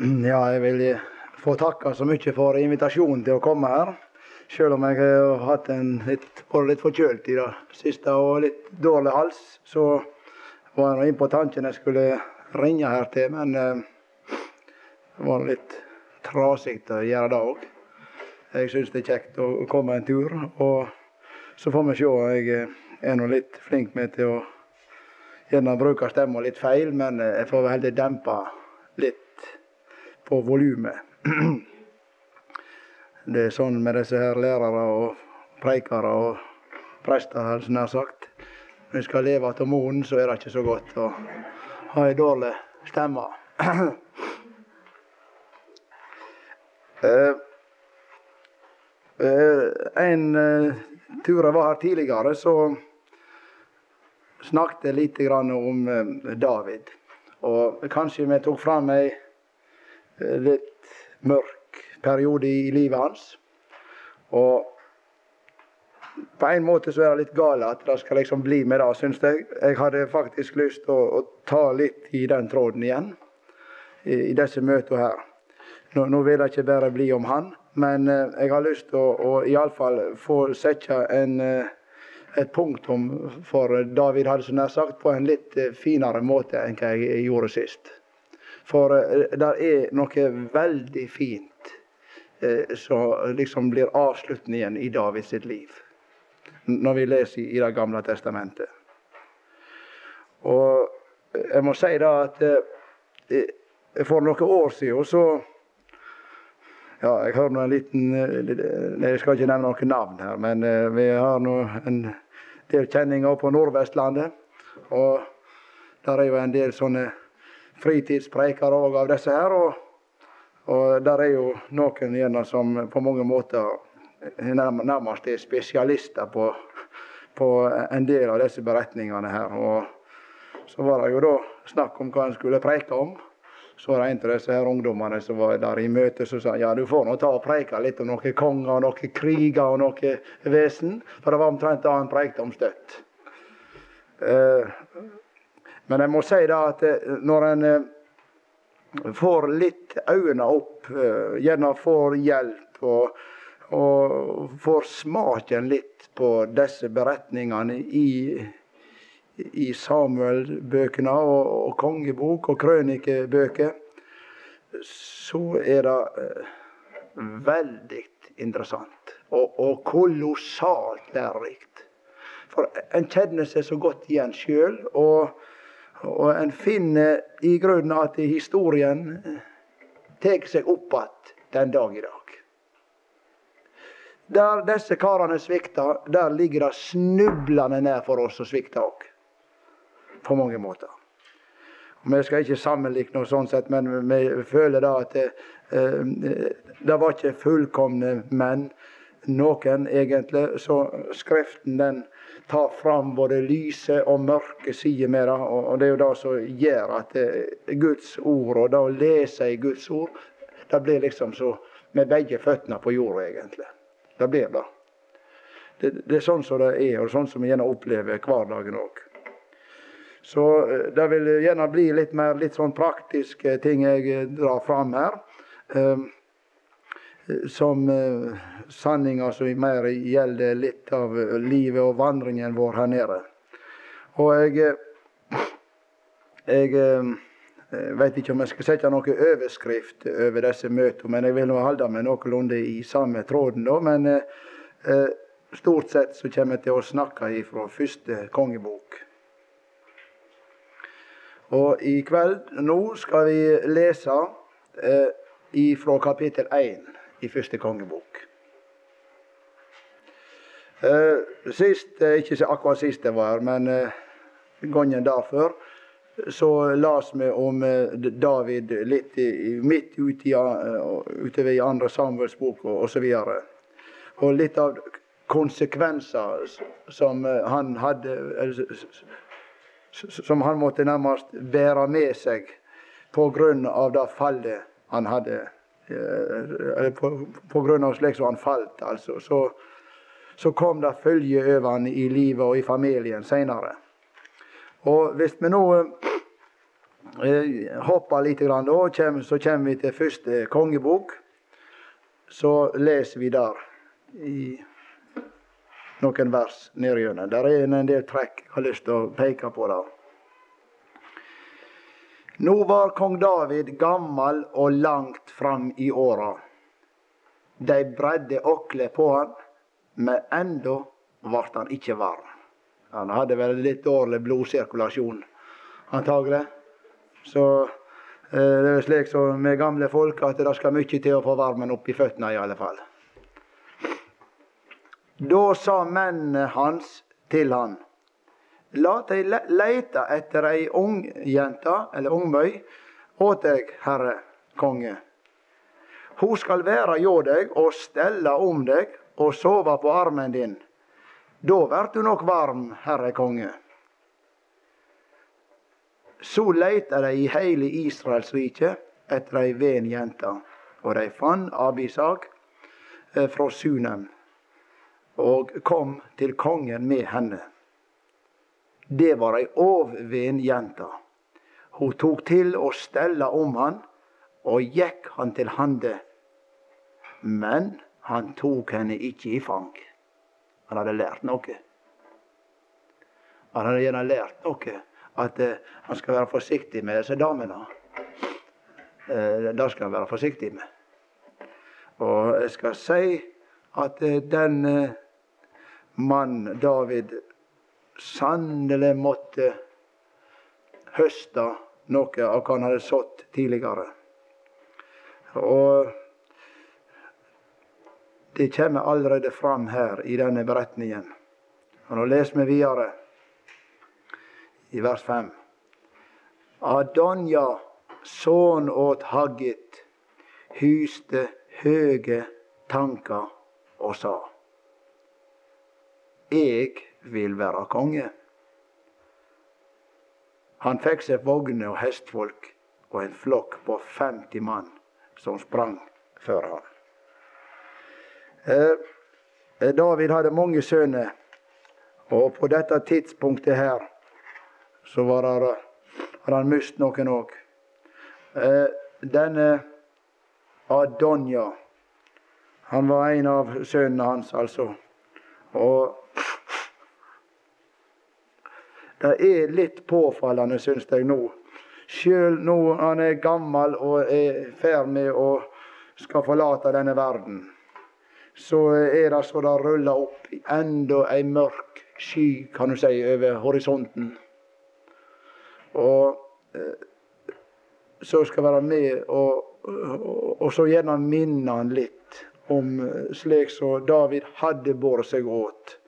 Ja, jeg vil få takke så mye for invitasjonen til å komme her. Selv om jeg har hatt en litt, vært litt forkjølt i det siste og litt dårlig hals, så var jeg inne på tanken jeg skulle ringe her til, men eh, det var litt trasig å gjøre det òg. Jeg syns det er kjekt å komme en tur, og så får vi se. Jeg eh, er nå litt flink med til å gjerne bruke stemma litt feil, men eh, jeg får vel heller dempe på volumet. Det er sånn med disse her lærere og preikere og prester, har jeg nær sagt. Når vi skal leve av munnen, så er det ikke så godt å ha ei dårlig stemme. uh, en uh, tur jeg var her tidligere, så snakket jeg litt om David. Og kanskje vi tok fram ei litt mørk periode i livet hans. Og på en måte så er det litt galt at det skal liksom bli med det, syns jeg. Jeg hadde faktisk lyst til å, å, ta litt i den tråden igjen i, i disse møtene her. Nå, nå, vil det ikke bare bli om han, men eh, jeg har lyst til å, å iallfall få sette en, eh, et punktum for David hadde så nær sagt på en litt eh, finere måte enn hva jeg gjorde sist. For eh, det er noe veldig fint Eh, så liksom blir avslutningen i Davids liv. Når vi leser i Det gamle testamentet. Og jeg må si da at eh, for noen år siden så ja, jeg har nå en liten eh, Jeg skal ikke nevne noen navn her, men vi har nå en del kjenninger på Nordvestlandet. Og der er jo en del sånne fritidspreikere òg av disse her. og og der er jo noen gjerne som på mange måter nærmest er spesialister på, på en del av disse beretningene her. Og så var det jo da snakk om hva en skulle preike om. Så var det en av disse her ungdommene som var der i møte, som sa ja, du får nå ta og preike litt om noen konger og noen kriger og noe vesen. For det var omtrent det han preikte om støtt. Eh, men jeg må si da at eh, når en eh, får litt øynene opp, eh, gjerne får hjelp og, og får smaken litt på disse beretningene i, i Samuel-bøkene og, og, kongebok og krønikebøker, så er det veldig interessant. Og, og kolossalt lærerikt. For en kjenner seg så godt igjen sjøl. Og og en finner i grunnen at historien tar seg opp igjen den dag i dag. Der disse karene svikta, der ligger det snublende nær for oss å svikte òg. På mange måter. Vi skal ikke sammenligne noe sånn sett, men vi føler da at det, eh, det var ikke fullkomne menn, noen egentlig. Så Skriften den tar fram både lyse og mørke sider med det. Og det er jo det som gjør at det Guds ord, og det å lese i Guds ord, det blir liksom så med begge føttene på jorda, egentlig. Det blir det. Det, det er sånn som det er, og sånn som vi gjerne opplever hverdagen òg. Så eh, det vil gjerne bli litt mer litt sånn praktiske ting jeg drar fram her. Um, som uh, sanninger som mer gjelder litt av livet og vandringen vår her nede. Og jeg, eh, jeg vet ikke om jeg skal sette noen overskrift over disse møtene, men jeg vil nå holde meg noenlunde i samme tråden. da, Men uh, stort sett så kommer jeg til å snakke ifra første kongebok. Og i kveld nå skal vi lese ifra kapittel 1 i første kongebok. Uh, sist, uh, ikke akkurat sist det var men gangen gangen derfor, så las vi om David litt midt ute i, utover i andre Samuels bok osv. Og, og litt av konsekvenser som han hadde Som han måtte nærmest bære med seg av det fallet han hadde Eh, grunn av slik som han falt, altså. Så, så kom det følge over han i livet og i familien seinere. Og hvis vi nå eh, hopper litt, grann, da, så kommer vi til første kongebok. Så leser vi der i noen vers nedgjennom. Der er en del trekk jeg har lyst til å peke på. der. Nå var kong David gammel og langt fram i åra. De bredde åkle på han, men enda ble han ikke varm. Han hadde vel litt dårlig blodsirkulasjon, antagelig. Så eh, det er slik som med gamle folk at det skal mye til å få varmen opp i føttene, i alle fall. Da sa mennene hans til han, la deg leite etter ei ung jente, eller ungmøy, åt deg, herre konge. Hun skal være hjå deg og stelle om deg og sove på armen din. Da vert du nok varm, herre konge. Så leita de i heile Israels rike etter ei ven jente, og de fann Abisag eh, fra Sunem og kom til kongen med henne. Det var ei ovven jente. Hun tok til å stelle om han, og gikk han til hande. Men han tok henne ikke i fang. Han hadde lært noe. Han hadde gjerne lært noe. At uh, han skal være forsiktig med disse damene. Uh, det skal han være forsiktig med. Og jeg skal si at uh, den uh, mannen David sannelig måtte høste noe av hva han hadde sådd tidligere. Og det kommer allerede fram her i denne beretningen. Og Nå leser vi videre i vers 5. Adonja, sønn åt Haggit, hyste høge tanker og sa. Eg vil være konge. Han fikk seg vogner og hestfolk og en flokk på 50 mann som sprang før ham. Eh, eh, David hadde mange sønner, og på dette tidspunktet her så var det, hadde han mist noen òg. Eh, denne Adonja, han var en av sønnene hans, altså. Og det er litt påfallende, syns jeg nå. Sjøl nå han er gammel og er i ferd med å skal forlate denne verden så er det så det ruller opp enda ei mørk sky, kan du si, over horisonten. Og eh, så skal være med og, og, og så gjerne minne han litt om eh, slik som David hadde båret seg åt.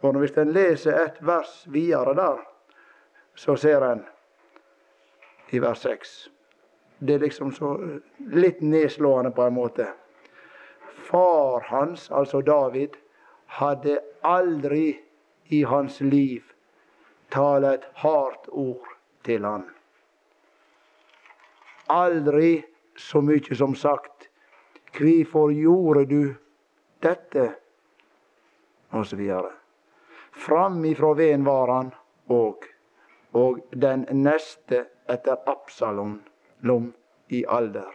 For hvis en leser et vers videre der, så ser en i vers 6 Det er liksom så litt nedslående på en måte far hans, altså David, hadde aldri i hans liv talt et hardt ord til han. Aldri så mye som sagt 'Hvorfor gjorde du dette?' og så videre. Framifrå veden var han òg, og den neste etter Absalom i alder.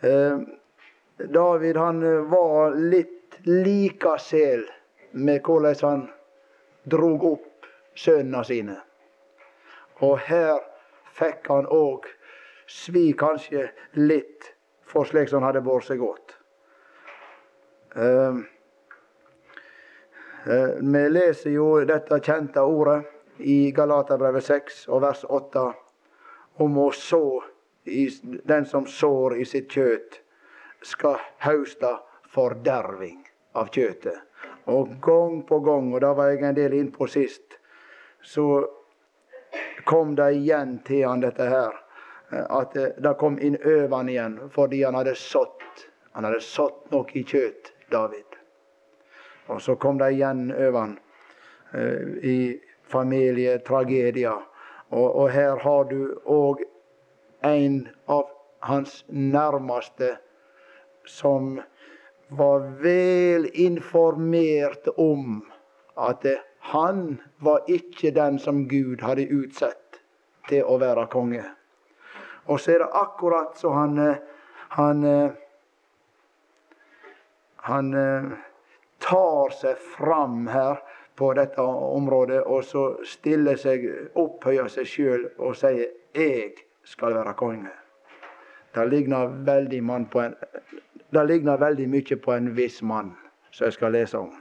Eh, David han eh, var litt likasel med hvordan han drog opp sønnene sine. Og her fikk han òg svi kanskje litt for slik som han hadde båret seg godt. Uh, vi leser jo dette kjente ordet i Galaterbrevet 6 og vers 8 om å så i, den som sår i sitt kjøtt skal hauste forderving av kjøtet. Og gang på gang, og da var jeg en del innpå sist, så kom det igjen til han dette her. At det kom inn over han igjen fordi han hadde sådd. Han hadde sådd noe i kjøtt, David. Og så kom det igjen over han uh, i familietragedier. Og, og her har du òg en av hans nærmeste som var vel informert om at han var ikke den som Gud hadde utsett til å være konge. Og så er det akkurat så han eh, han, eh, han tar seg fram her på dette området, og så stiller seg, opphøyer seg sjøl og sier 'Jeg skal være konge'. Det ligner veldig, en, det ligner veldig mye på en viss mann, som jeg skal lese om.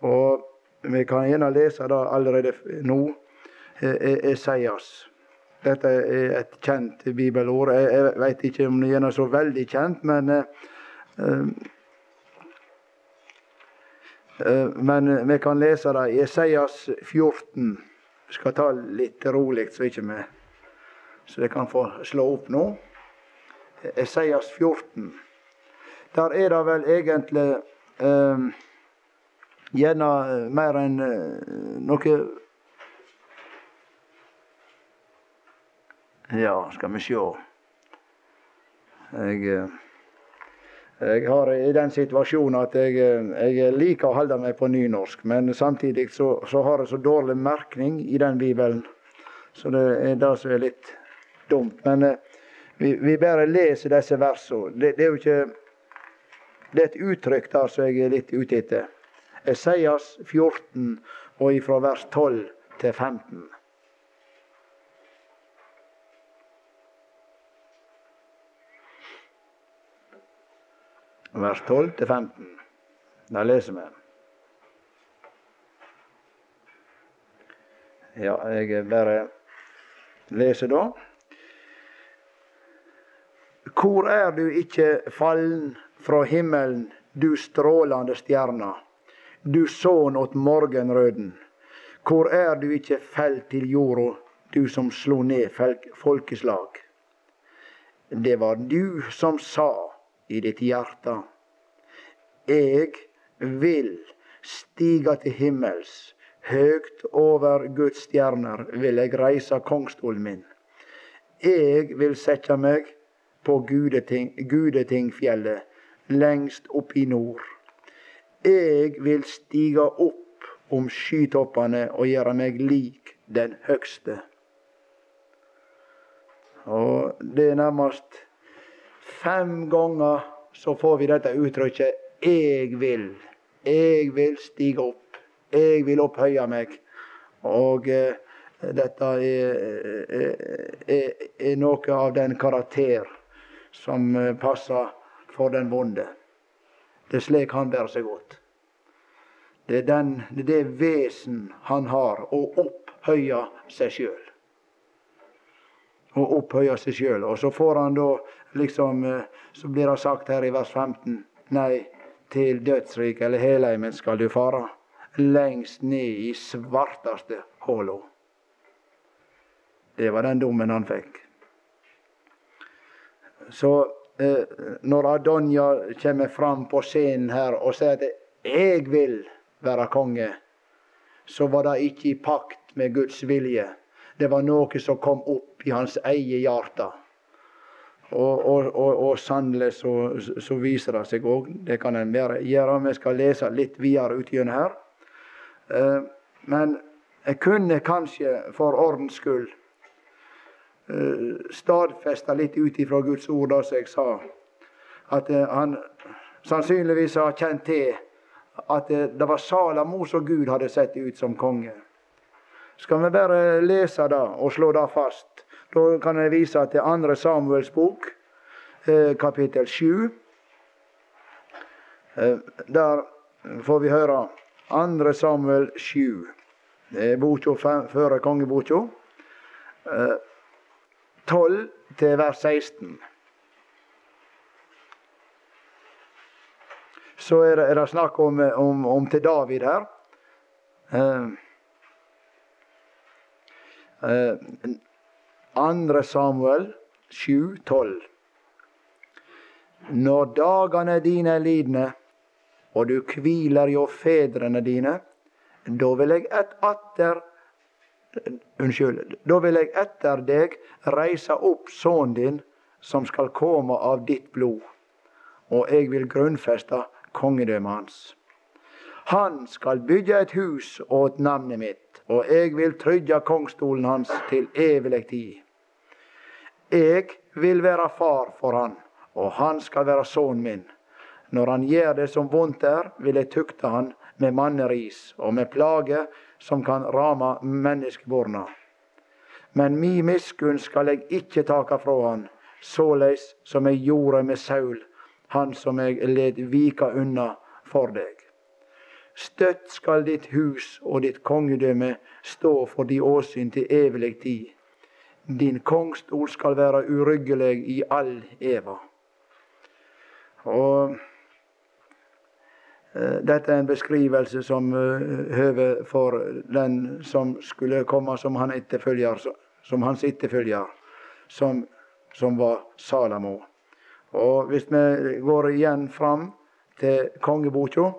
Og vi kan gjerne lese det allerede nå. Esaias. Dette er et kjent bibelord. Jeg, vet ikke om det er så veldig kjent, men uh, Men vi kan lese det i Esaias 14. Vi skal ta litt rolig, så ikke vi Så det kan få slå opp nå. Esaias 14. Der er det vel egentlig eh, gjerne mer enn noe Ja, skal vi sjå. Jeg, eh, jeg har i den situasjonen at jeg, eh, jeg, liker å holde meg på nynorsk, men samtidig så, så har jeg så dårlig merkning i den bibelen. Så det er det som er litt dumt. Men eh, vi, vi, bare leser disse versene. Det, det, er jo ikke Det er et uttrykk der som jeg er litt ute etter. Esaias 14 og ifra vers 12 til 15. vers 12-15. Da leser vi. Ja, jeg bare leser da. Hvor er du ikke fallen fra himmelen, du strålende stjerne, du sønn åt morgenrøden? Hvor er du ikke felt til jorda, du som slo ned folkeslag? Det var du som sa i ditt hjerte. Jeg vil stiga til himmels, høgt over Guds stjerner vil jeg reise kongstolen min. Jeg vil sette meg på Gudeting, Gudetingfjellet, lengst opp i nord. Jeg vil stige opp om skytoppene og gjøre meg lik den høgste. Og det er nærmest Fem ganger så får vi dette uttrykket 'jeg vil'. Jeg vil stige opp. Jeg vil opphøye meg. Og eh, dette er, er, er, noe av den karakter som eh, passer for den vonde. Det er slik han bærer seg godt. Det er, den, det vesen han har, å opphøye seg sjøl og opphøye seg sjøl. Og så får han da liksom eh, Så blir det sagt her i vers 15 Nei, til dødsriket eller helheimen skal du fare. Lengst ned i svarteste håla. Det var den dommen han fikk. Så eh, når Adonja kommer fram på scenen her og sier at 'jeg vil være konge', så var det ikke i pakt med Guds vilje. Det var noe som kom opp i hans eget hjerte. Og, og, og, og sannelig så, så, viser det seg òg. Det kan en gjøre. Vi skal lese litt videre utgjennom her. Eh, men jeg kunne kanskje for ordens skyld eh, stadfeste litt ut ifra Guds ord, det som jeg sa. At eh, han sannsynligvis har kjent til at det var Salamo som Gud hadde sett ut som konge skal vi bare lese det og slå det fast. Da kan jeg vise til 2. Samuels bok, eh, kapittel 7. Eh, der får vi høre 2. Samuel 7. Det er boka før kongeboka. 12 eh, til vers 16. Så er det, er det snakk om, om, om, til David her. Eh, andre Samuel 7,12. Når dagane dine er lidne, og du hviler hjå fedrene dine, da vil jeg et atter Unnskyld. Da vil jeg etter deg reise opp sønnen din, som skal komme av ditt blod, og jeg vil grunnfeste kongedømmet hans. Han skal bygge et hus åt navnet mitt, og jeg vil trygge kongsstolen hans til evig tid. Jeg vil være far for han, og han skal være sønnen min. Når han gjør det som vondt er, vil jeg tukte han med manneris og med plager som kan rame menneskeborna. Men mi miskunn skal jeg ikke take fra han, såleis som jeg gjorde med Saul, han som jeg led vika unna for deg. Støtt skal ditt hus og ditt kongedømme stå for de åsyn til evig tid. Din kongstol skal være uryggelig i all eva. Og uh, Dette er en beskrivelse som uh, høver for den som skulle komme som, han etterfølger, som hans etterfølger, som, som var Salamo. Og Hvis vi går igjen fram til kongeboka,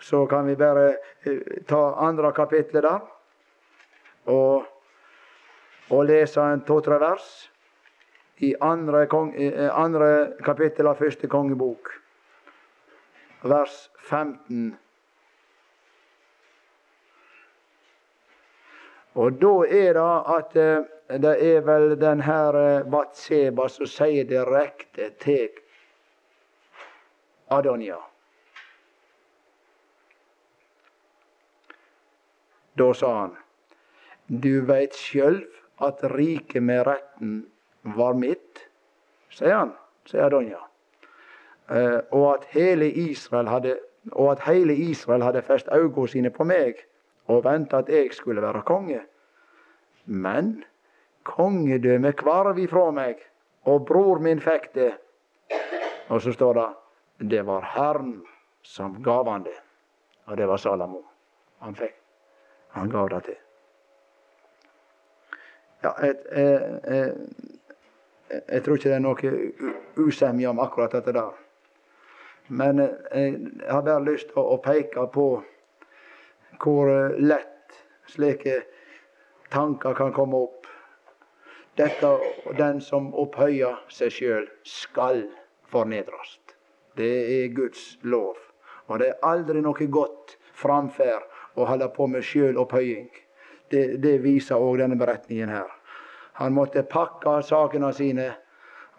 så kan vi bare uh, ta andre kapitlet der. Og og lese en to-tre vers i andre, kong, andre kapittel av første kongebok, vers 15. Og da er det at eh, det er vel den her eh, Batseba som sier direkte til Adonia. Da sa han, du veit sjølv at riket med retten var mitt, sier han, sier Adonja. Eh, og at hele Israel hadde og at hele Israel hadde fest øynene sine på meg og venta at jeg skulle være konge. Men kongedømmet kvarv ifra meg, og bror min fikk det. Og så står det det var Herren som gav han det. Og det var Salamo. Han fikk. Han gav det til. Ja, jeg, jeg, jeg, jeg, tror ikke det er noe usemje om akkurat dette der. Men jeg, har bare lyst til å, peke på hvor lett slike tanker kan komme opp. Dette den som opphøyer seg sjøl, skal fornedres. Det er Guds lov. Og det er aldri noe godt framferd å holde på med sjølopphøying. Det, det viser òg denne beretningen her. Han måtte pakke sakene sine,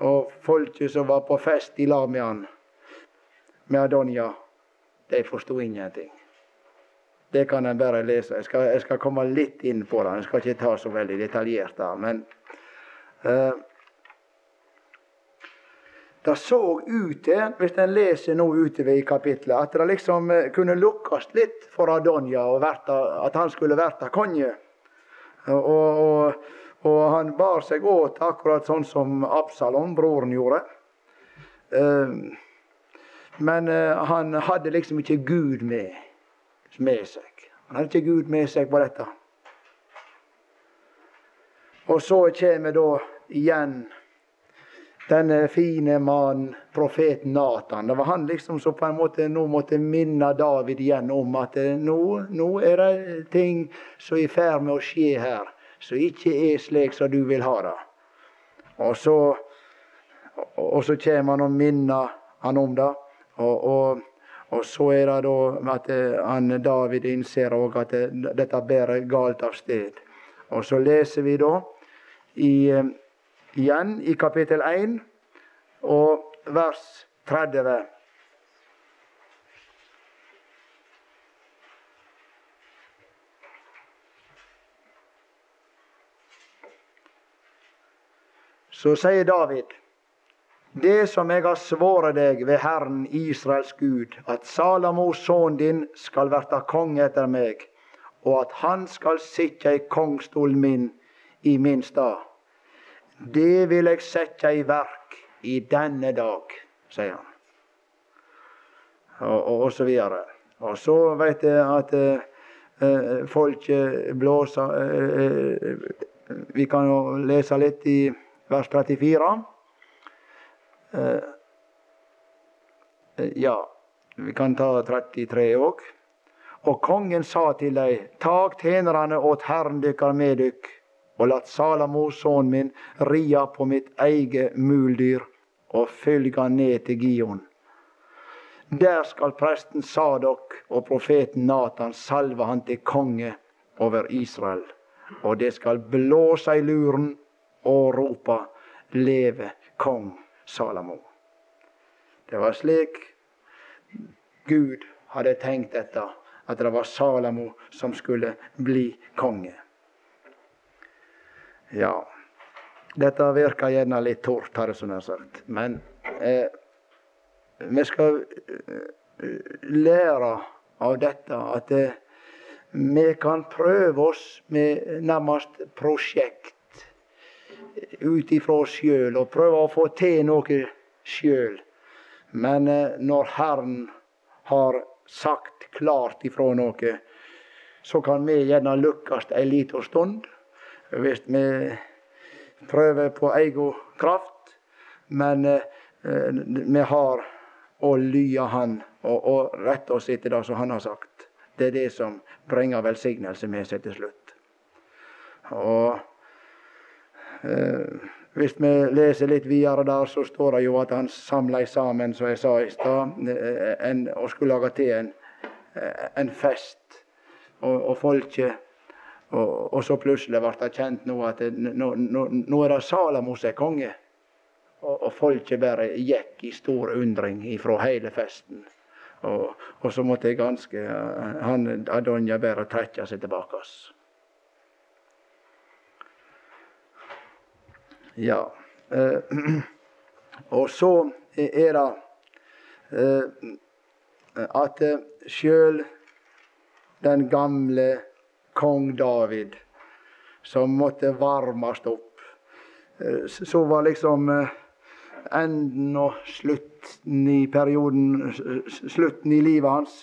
og folket som var på fest i lag med han, med Adonja, de forsto ingenting. Det kan en bare lese. Jeg skal, jeg skal, komme litt inn på det. Jeg skal ikke ta så veldig detaljert der. Men uh, det så ut til, hvis en leser nå utover i kapitlet, at det liksom eh, kunne lukkes litt for Adonja, at han skulle vært konge. Og, og, og, han bar seg åt akkurat sånn som Absalom, broren, gjorde. Uh, men uh, han hadde liksom ikke Gud med, med seg. Han hadde ikke Gud med seg på dette. Og så kommer da igjen denne fine mannen, profeten Natan. Det var han liksom som på en måte nå måtte minne David igjen om at eh, nå, nå er det ting som er i ferd med å skje her, som ikke er slik som du vil ha det. Og så, og så kommer han og minner han om det. Og, og, og så er det da at eh, han, David innser òg at eh, dette bærer galt av sted. Og så leser vi da i igjen i kapittel 1 og vers 30. Så sier David det som jeg har svoret deg ved Herren Israels Gud, at Salamos sønn din skal verta konge etter meg, og at han skal sitte i kongstolen min i min stad. Det vil jeg sette i verk i denne dag, sier han. Og, og, og så videre. Og så veit jeg at eh, folk blåser eh, Vi kan jo lese litt i vers 34. Eh, ja, vi kan ta 33 òg. Og kongen sa til dei, tak tjenerne åt Herren dykkar med dykk og lat Salamo, sønnen min, ria på mitt eget muldyr og følge ned til Gion. Der skal presten Sadok og profeten Natan salve han til konge over Israel, og det skal blåse i luren og rope Leve kong Salamo. Det var slik Gud hadde tenkt dette, at det var Salamo som skulle bli konge. Ja, dette virker gjerne litt tort, har jeg sagt, men eh, vi skal eh, lære av dette at eh, vi kan prøve oss med nærmest prosjekt ut ifra oss sjøl og prøve å få til noe sjøl. Men eh, når Herren har sagt klart ifra noe, så kan vi gjerne lukkast ei lita stund. Hvis vi prøver på egen kraft. Men eh, vi har å lye Han og, rette oss etter det som Han har sagt. Det er det som bringer velsignelse med seg til slutt. Og eh, hvis vi leser litt videre der, så står det jo at han samla sammen, som jeg sa i stad, eh, og skulle lage til en, eh, en fest. Og, og folket og, og, så plutselig ble det kjent nå at nå, nå, nå, er det Salamo som er konge. Og, og folket bare gikk i stor undring ifra hele festen. Og, og så måtte jeg ganske han Adonja bare trekke seg tilbake. Ja. Eh, og så er det eh, at eh, sjøl den gamle kong David, som måtte varmast opp. Eh, så var liksom eh, enden og slutten i perioden Slutten i livet hans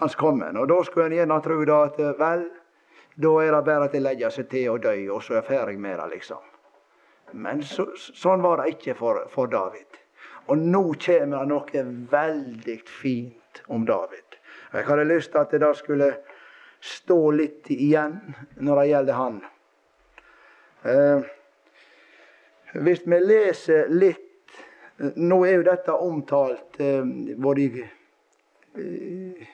hans kommen. Og da skulle en gjerne tro da at eh, vel, da er det bare til å legge seg til og dø, og så er jeg ferdig med det, liksom. Men så, sånn var det ikke for, for David. Og nå kommer det noe veldig fint om David. Jeg hadde lyst til at det da skulle stå litt igjen når det gjelder han. Eh, hvis vi leser litt Nå er jo dette omtalt eh, både eh,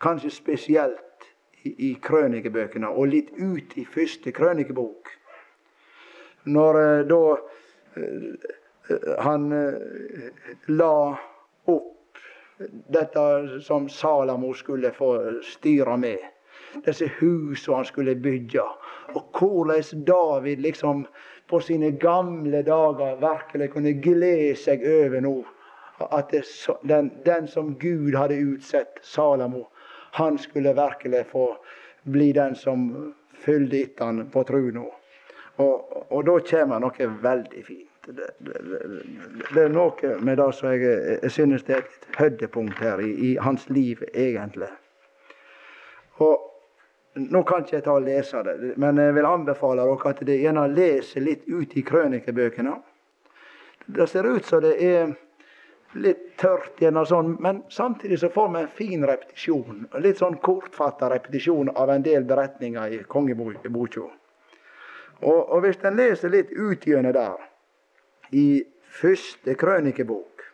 Kanskje spesielt i, i krønikebøkene, og litt ut i første krønikebok. Når eh, da eh, han eh, la opp dette som Salamo skulle få styre med disse husene han skulle bygge. Og hvordan David liksom på sine gamle dager virkelig kunne glede seg over nå at det, den, den, som Gud hadde utsett, Salamo, han skulle virkelig få bli den som fulgte etter han på tru nå. Og, og, da kommer noe veldig fint. Det, det, det, er noe med det som jeg, jeg synes det er et høydepunkt her i, i hans liv, egentlig. Og nå kan ikke jeg ta og lese det, men jeg vil anbefale dere at dere gjerne leser litt ut i krønikebøkene. Det ser ut som det er litt tørt, gjennom sånn, men samtidig så får vi en fin repetisjon. Litt sånn kortfatta repetisjon av en del beretninger i kongeboka. Og, og, hvis en leser litt utgjennom der, i første krønikebok,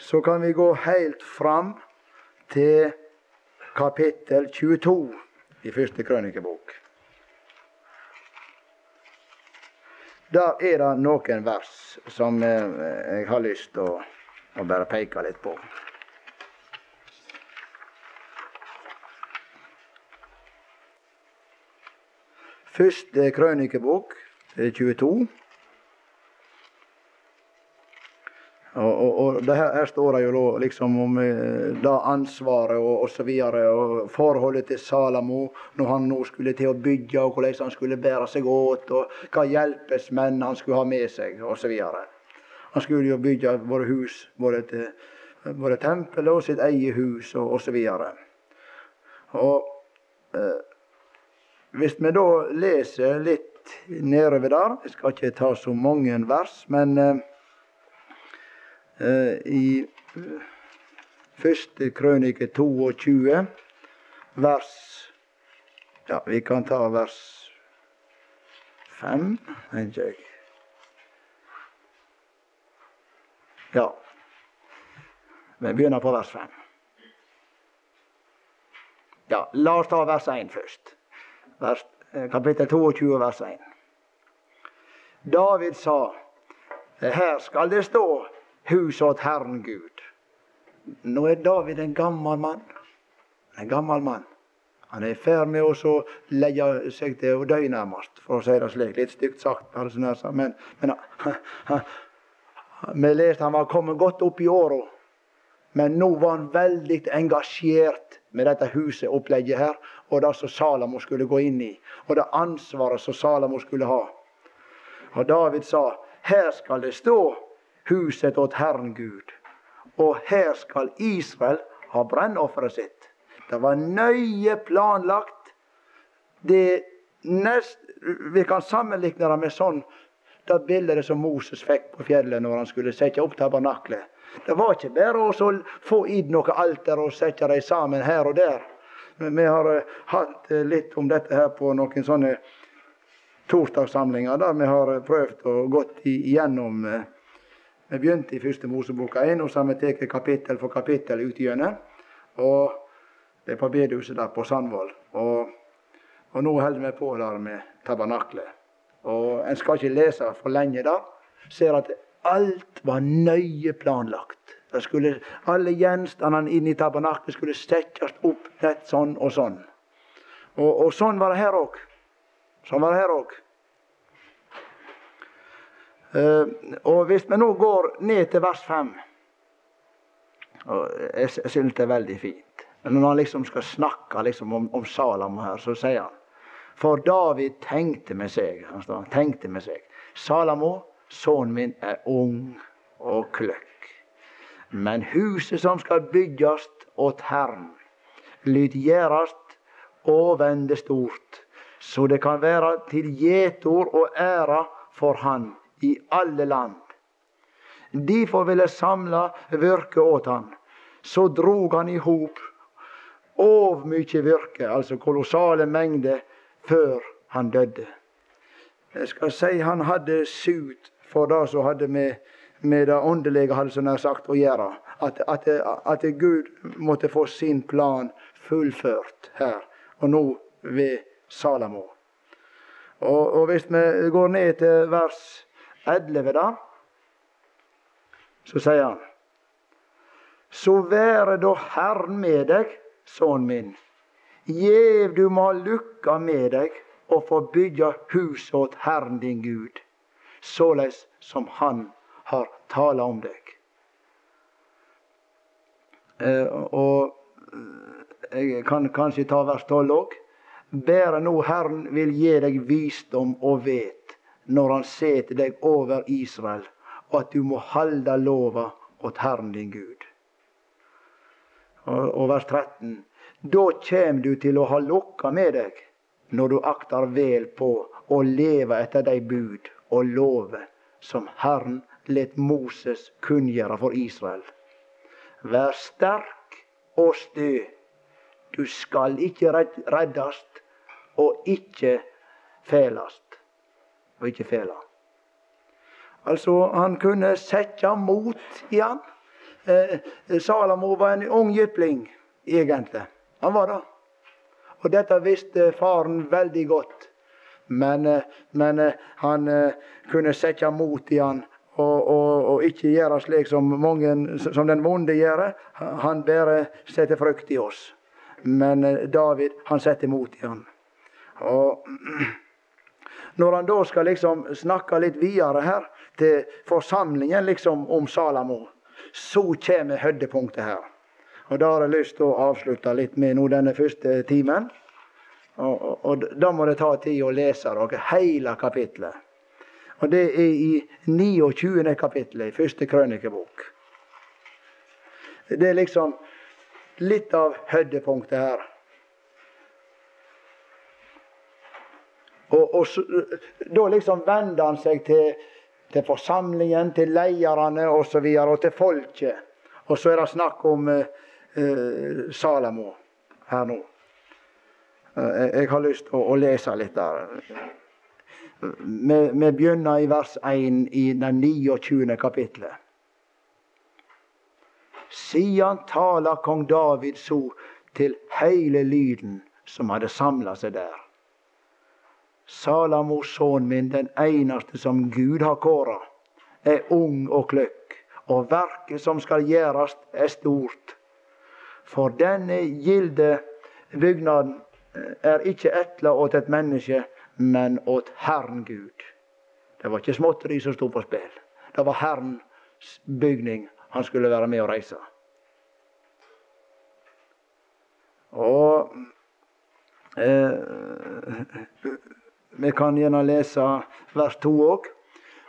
så kan vi gå helt fram til kapittel 22 i første krønikebok. Der er det noen vers som eh, jeg har lyst til å, å bare peke litt på. Første krønikebok, 22. Og, og, og her, her, står det jo liksom om eh, da ansvaret og osv. Og, og forholdet til Salamo når han nå skulle til å bygge, og hvordan han skulle bære seg åt, og hva hjelpesmenn han skulle ha med seg osv. Han skulle jo bygge våre hus, både, til, både tempelet og sitt eget hus og osv. Og, eh, hvis vi da leser litt nedover der Jeg skal ikke ta så mange vers, men Eh, i eh, første krønike 22, vers Ja, vi kan ta vers 5, tenker jeg. Ja. Vi begynner på vers 5. Ja, la oss ta vers 1 først. Vers, eh, kapittel 22, vers 1. David sa, her skal det stå hus åt Herren Gud. Nå er David en gammel mann. En gammel mann. Han er i ferd med å legge seg til å dø, nærmest, for å si det slik. Litt stygt sagt, men, men vi leste han var kommet godt opp i åra. Men nå var han veldig engasjert med dette huset, opplegget her, og det som Salamo skulle gå inn i, og det ansvaret som Salamo skulle ha. Og David sa, her skal det stå huset åt Herren Gud, og her skal Israel ha brennofferet sitt. Det var nøye planlagt. Det nest, vi kan sammenligne det med sånn det bildet som Moses fikk på fjellet når han skulle sette opp tabernaklet. Det var ikke bare å få inn noe alter og sette dem sammen her og der. Men vi har uh, hatt uh, litt om dette her på noen sånne torsdagssamlinger der vi har uh, prøvd å gått igjennom Vi begynte i første Mosebok 1, og så har vi tatt kapittel for kapittel ut gjennom. Og det er på bedehuset der på Sandvoll. Og, og, nå holder vi på der med tabernaklet. Og En skal ikke lese for lenge da. Ser at alt var nøye planlagt. Skulle, alle gjenstandene inne i tabernaklet skulle settes opp rett sånn og sånn. Og, og sånn var det her òg. Sånn var det her òg. Uh, og hvis vi nå går ned til vers 5 og Jeg, synes det er veldig fint. Men når han liksom skal snakke liksom om, om Salamo her, så sier han For David tenkte med seg han tenkte med seg, Salamo, sønnen min, er ung og kløkk. Men huset som skal bygges åt Herren, lyt gjerast og vende stort, så det kan være til gjetord og æra for Han i alle land. Derfor ville samla virke åt han. Så drog han i hop mye virke, altså kolossale mengder, før han døde. Jeg skal si han hadde sut for det som hadde med, med det åndelige hadde nær sagt å gjøre. At, at, at, Gud måtte få sin plan fullført her, og nå ved Salamo. Og, og hvis vi går ned til vers 11, da, så sier han Så være da Herren med deg sønnen min. Gjev du må ha lukka med deg og få bygge hus åt Herren din Gud, såleis som Han har tala om deg. Eh, og eh, jeg kan kanskje ta vers 12 òg. Bare nå Herren vil gi deg visdom og vet når Han setter deg over Israel, og at du må halde lova åt Herren din Gud og vers 13. Da kjem du til å ha lokka med deg når du akter vel på å leve etter dei bud og lover som Herren let Moses kunngjøre for Israel. Vær sterk og stø. Du skal ikke reddast og ikke fælast. Og ikke fele. Altså, han kunne sette mot i han. Eh, Salamo var en ung jypling, egentlig. Han var det. Og dette visste faren veldig godt. Men, eh, men eh, han kunne sette mot i han og, og, og, ikke gjøre slik som, mange, som den vonde gjør. Han bare setter frykt i oss. Men David, han setter mot i han. Og når han da skal liksom snakke litt videre her til forsamlingen liksom om Salamo, så kommer høydepunktet her. Og Da har jeg lyst til å avslutte litt med nå denne første timen. Og, og, og Da må det ta tid å lese dere hele kapitlet. Og det er i 29. kapittelet i første krønikebok. Det er liksom litt av høydepunktet her. Og, og så, Da liksom vender han seg til til forsamlingen, til lederne osv. Og, så videre, og til folket. Og så er det snakk om uh, Salamo her nå. Eh, jeg har lyst til å, lese litt der. Vi begynner i vers 1 i det 29. kapitlet. Siden taler kong David så til hele lyden som hadde samla seg der. Salamos sønn min, den eneste som Gud har kåra, er ung og kløkk, og verket som skal gjøres, er stort. For denne gilde bygnaden er ikke etla åt et menneske, men åt Herren Gud. Det var ikke småtteri som sto på spill. Det var Herrens bygning han skulle være med å reise. Og eh, Vi kan gjerne lese vers to òg.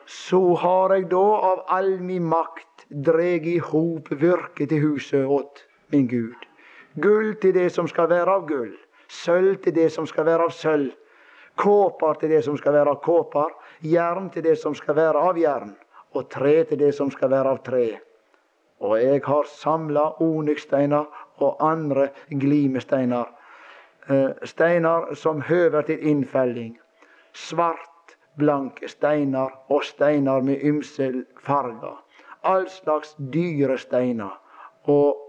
Så har jeg da av all min makt dreg i hop virket til huset åt min Gud. Gull til det som skal være av gull, sølv til det som skal være av sølv, kåper til det som skal være av kåper, jern til det som skal være av jern, og tre til det som skal være av tre. Og jeg har samla onykssteiner og andre glimesteiner, eh, steiner som høver til innfelling, svart, blanke steiner og steiner med ymse farger, all slags dyre steiner, og,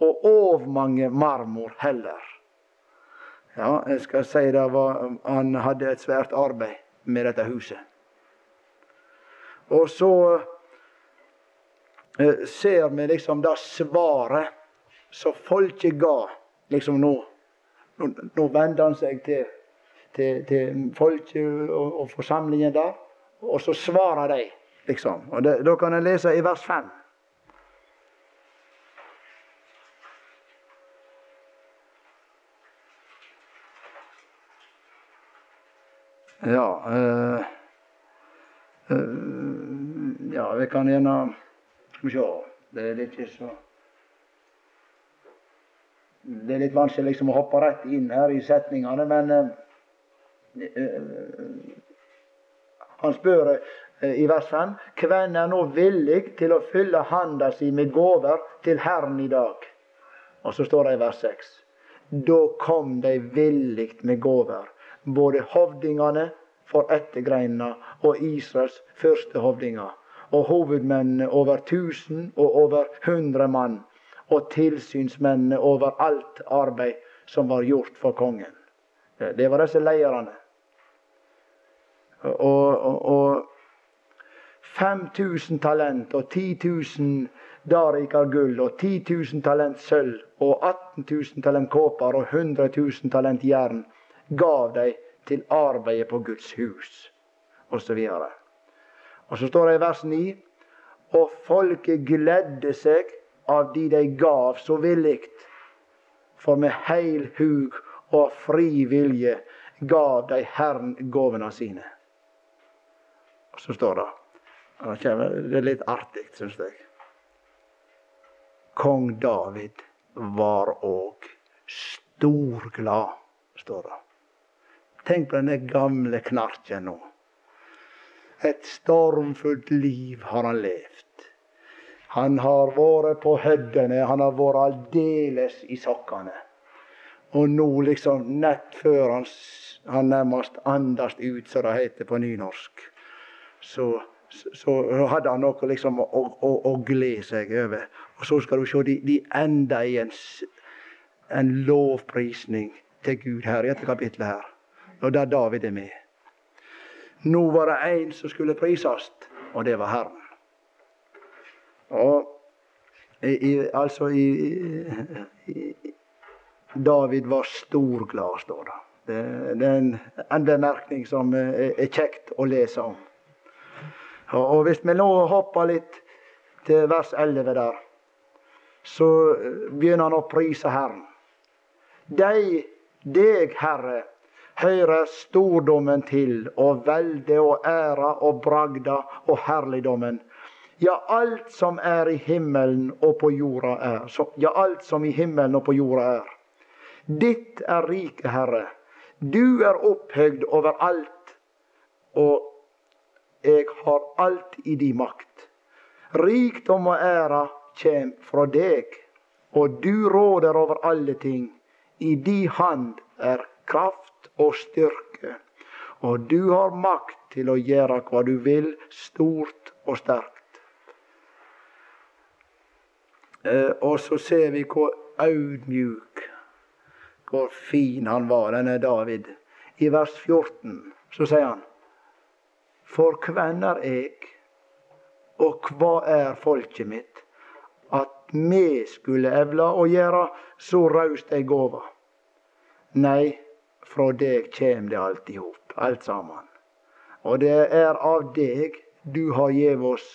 og mange marmor heller. Ja, jeg skal si det var, han hadde et svært arbeid med dette huset. Og så eh, ser vi liksom det svaret som folket ga liksom nå. Nå, nå vender han seg til, til, til folket og, og, forsamlingen der, og så svarer de, liksom. Og det, Da kan en lese i vers 5. Ja øh, øh, ja, vi kan gjerne Skal vi se Det er litt så Det er litt vanskelig liksom å hoppe rett inn her i setningene, men eh han spør eh, i vers 5 hvem er nå villig til å fylle handa si med gaver til Herren i dag? Og så står det i vers 6 Da kom de villig med gaver, både hovdingene for ettergreinene og Israels første hovdinger og hovedmennene over 1000 og over 100 mann, og tilsynsmennene over alt arbeid som var gjort for kongen. Det var disse lederne. Og, og, og 5000 talent og 10 000 darikar gull og 10 000 talent sølv og 18 000 talent kåper og 100 000 talent jern gav de til arbeidet på Guds hus, osv. Og så står det i vers 9 Og folket gledde seg av de de gav så villig. For med heil hug og fri vilje gav de Herren gåvene sine. Så står det Det er litt artig, syns jeg. Kong David var òg storglad, står det. Tenk på denne gamle knarken nå. Et stormfullt liv har han levd. Han har vært på høddene, han har vært aldeles i sokkene. Og nå, liksom, nett før han, han nærmest andast ut, som det heter på nynorsk, så, så, hadde han noe liksom å, å, å glede seg over. Og så skal du se, de, de enda i en, en lovprisning til Gud her i dette kapittelet her. Og der David er med. Nå var det én som skulle prises, og det var Herren. Og i, altså i, i, David var storglad, står det. Det, det er en, en bemerkning som er, er, kjekt å lese om. Og, hvis vi nå hopper litt til vers 11 der, så begynner han å prise Herren. Deg, deg, Herre, hører stordommen til, og veldet og æra og bragda og herligdommen. Ja, alt som er i himmelen og på jorda er. Ja, alt som i himmelen og på jorda er. Ditt er riket, Herre. Du er opphøgd over alt, og jeg har alt i di makt. Rikdom og æra kjem fra deg, og du råder over alle ting. I di hand er kraft og styrke. Og du har makt til å gjøre hva du vil, stort og sterkt. Eh, og så ser vi hvor audmjuk hvor fin han var, denne David. I vers 14 så sier han For hvem er jeg, og hva er folket mitt, at vi skulle evla å gjøre så raust ei gåve? Nei, fra deg kjem det alt i hop, alt sammen. Og det er av deg du har gjeve oss,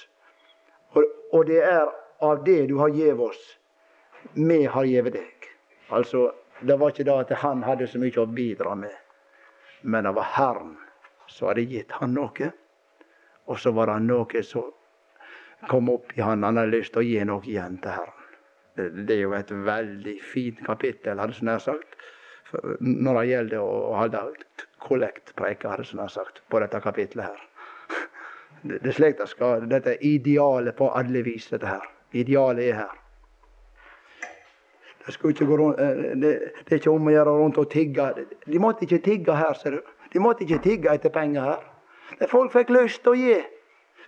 og det er av det du har gjeve oss, vi har gjeve deg. Altså, det var ikke det at han hadde så mye å bidra med, men det var Herren som hadde gitt han noe. Og så var det noe som kom opp i han. Han hadde lyst til å gi noe igjen til Herren. Det, er jo et veldig fint kapittel, hadde jeg nær sagt, når det gjelder å holde kollektpreker, hadde jeg nær sagt, på dette kapittelet her. Det, er slik det skal Dette er idealet på alle vis, dette her. Idealet er her. Det, rundt, eh, det, det, er ikke om å gjøre rundt og tigge. De måtte ikke tigge her, ser du. De måtte ikke tigge etter penger her. Folk fikk lyst til å gi.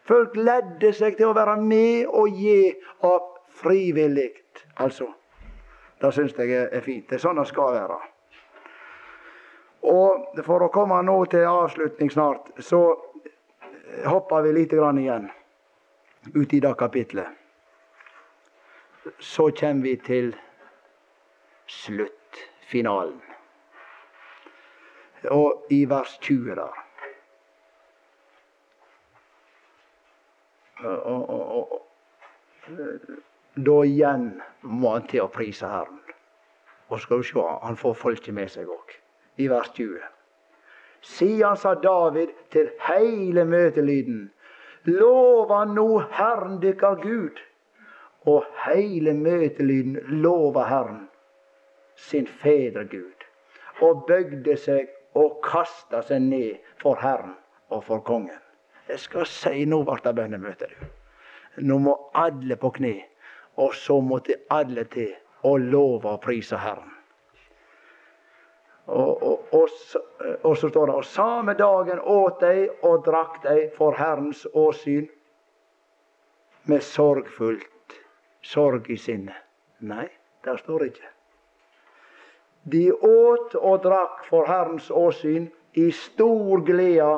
Folk ledde seg til å være med og gi av frivillig. Altså. Det syns jeg er fint. Det er sånn det skal være. Og for å komme nå til avslutning snart, så hopper vi lite grann igjen ut i det kapitlet. Så kommer vi til sluttfinalen. Og i vers 20 der og, og, Da igjen må han til å prise Herren. Og skal du se, han får folket med seg òg. I vers 20. Sidan sa David til heile møtelyden, lova nå Herren dykkar Gud. Og heile møtelyden lova Herren, sin fedre Gud, og bøgde seg og kasta seg ned for Herren og for kongen. Jeg skal si nå ble det bønnemøte. Nå må alle på kne, og så måtte alle til å love og prise Herren. Og, og, og, og, så står det Og samme dagen åt de og drakk de for Herrens åsyn med sorgfullt sorg i sinnet. Nei, det står ikke. De åt og drakk for Herrens åsyn i stor glede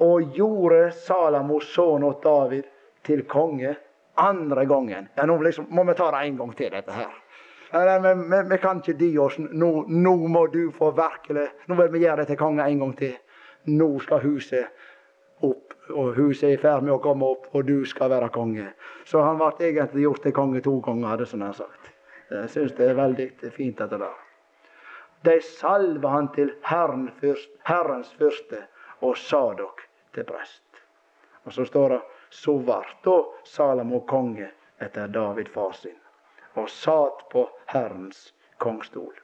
og gjorde Salamos sønn åt David til konge andre gangen. Ja, nå liksom, må vi ta det en gang til, dette her. Nei, vi, vi, kan ikke dy oss. Nå, nå, må du få virkelig Nå vil vi gjøre det til konge en gang til. Nå skal huset opp, og huset er i ferd med å komme opp, og du skal være konge. Så han ble egentlig gjort til konge to ganger, hadde han sagt. Jeg syns det er veldig fint, dette der. De salva han til Herren fyrst, Herrens fyrste og Sadok til prest. Og så står det så vart da Salomo konge etter David far sin, og sat på Herrens kongstol.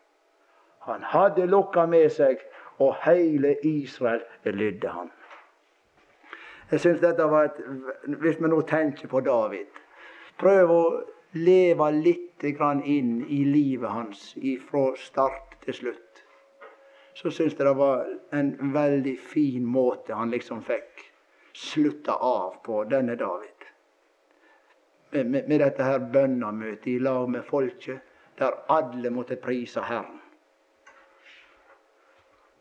Han hadde lokka med seg, og heile Israel lydde han. Jeg synes dette var et, Hvis vi nå tenker på David Prøv å leve litt inn i livet hans fra start til slutt så syns jeg det var en veldig fin måte han liksom fikk slutta av på denne David. Med, med, med dette her bønnemøtet i lag med folket, der alle måtte prise Herren.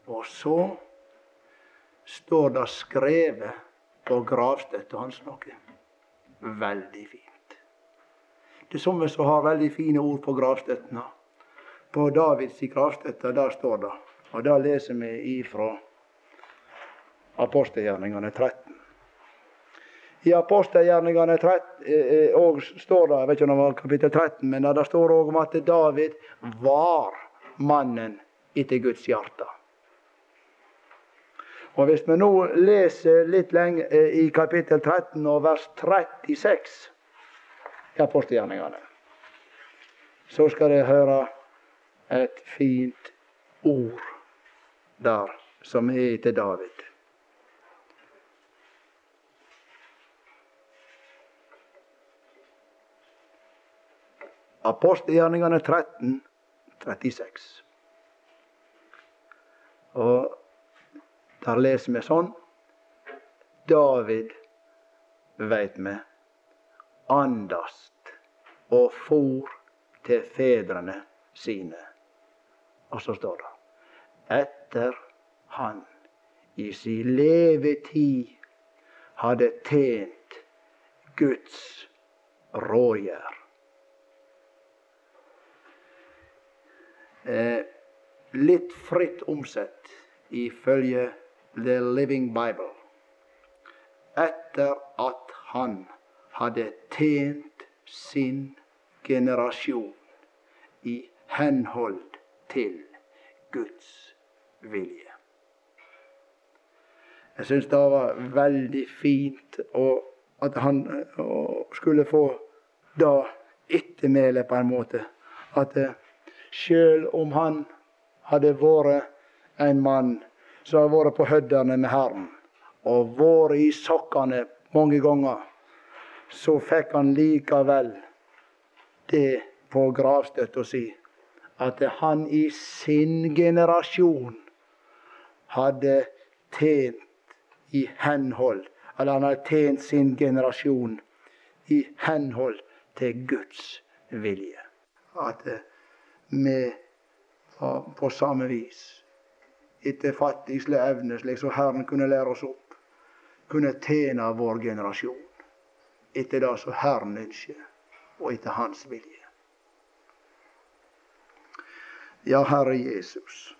Og så står det skrevet på gravstøtta hans noe veldig fint. Det er somme som har veldig fine ord på gravstøttene. På Davids gravstøtte der står det og da leser vi ifra apostelgjerningene 13. I apostelgjerningene 13 eh, og står det, jeg vet ikke om det var kapittel 13, men det står òg om at David var mannen etter Guds hjerte. Og Hvis vi nå leser litt lenge eh, i kapittel 13 og vers 36 i apostelgjerningene, så skal dere høre et fint ord der som er til David. Apostelgjerningene 13, 36. Og der leser vi sånn David, veit vi, andast og for til fedrene sine Og så står det etter han i sin levetid hadde tjent Guds rågjær. Eh, litt fritt omsett ifølge The Living Bible. Etter at han hadde tjent sin generasjon i henhold til Guds vilje. Jeg syns det var veldig fint at han skulle få det ettermælet, på en måte. At eh, sjøl om han hadde vært en mann som hadde vært på høddene med Herren, og vært i sokkene mange ganger, så fikk han likevel det på gravstøtta si at han i sin generasjon hadde tjent i henhold Eller han hadde tjent sin generasjon i henhold til Guds vilje. At vi på samme vis, etter fattigsle evne, slik som Herren kunne lære oss opp, kunne tjene vår generasjon etter det som Herren ønsker, og etter Hans vilje. Ja, Herre Jesus,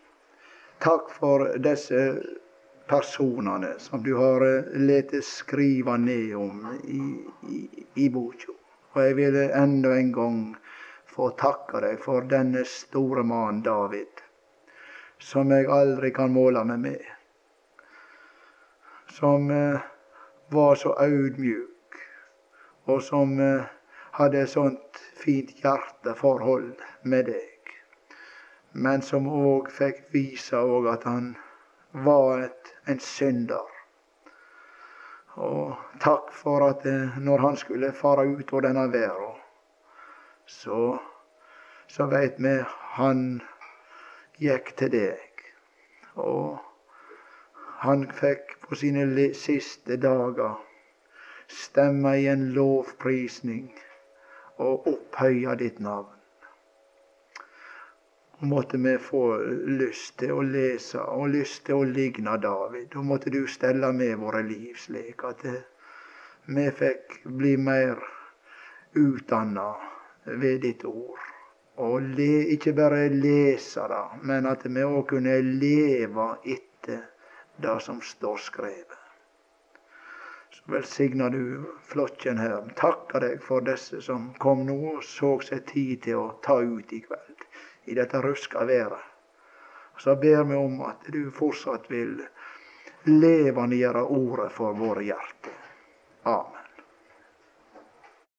takk for disse personene som du har eh, latt skrive ned om i, i, i boka. Og jeg vil enda en gang få takke deg for denne store mannen David, som jeg aldri kan måle meg med. Som eh, var så audmjuk, og som eh, hadde et sånt fint hjerteforhold med deg. Men som òg fikk vise at han var et, en synder. Og takk for at eh, når han skulle fare ut av denne verden, så, så veit vi han gikk til deg. Og han fikk på sine siste dager stemme i en lovprisning og opphøye ditt navn. Måtte vi få lyst til å lese og lyst til å ligne David. Da måtte du stelle med våre liv slik at vi fikk bli mer utdanna ved ditt ord. Og le, ikke bare lese det, men at vi òg kunne leve etter det som står skrevet. Så velsigner du flokken her. Takker deg for disse som kom nå og så seg tid til å ta ut i kveld i dette ruska været. Så ber vi om at du fortsatt vil levendegjøre ordet for våre hjerter. Amen.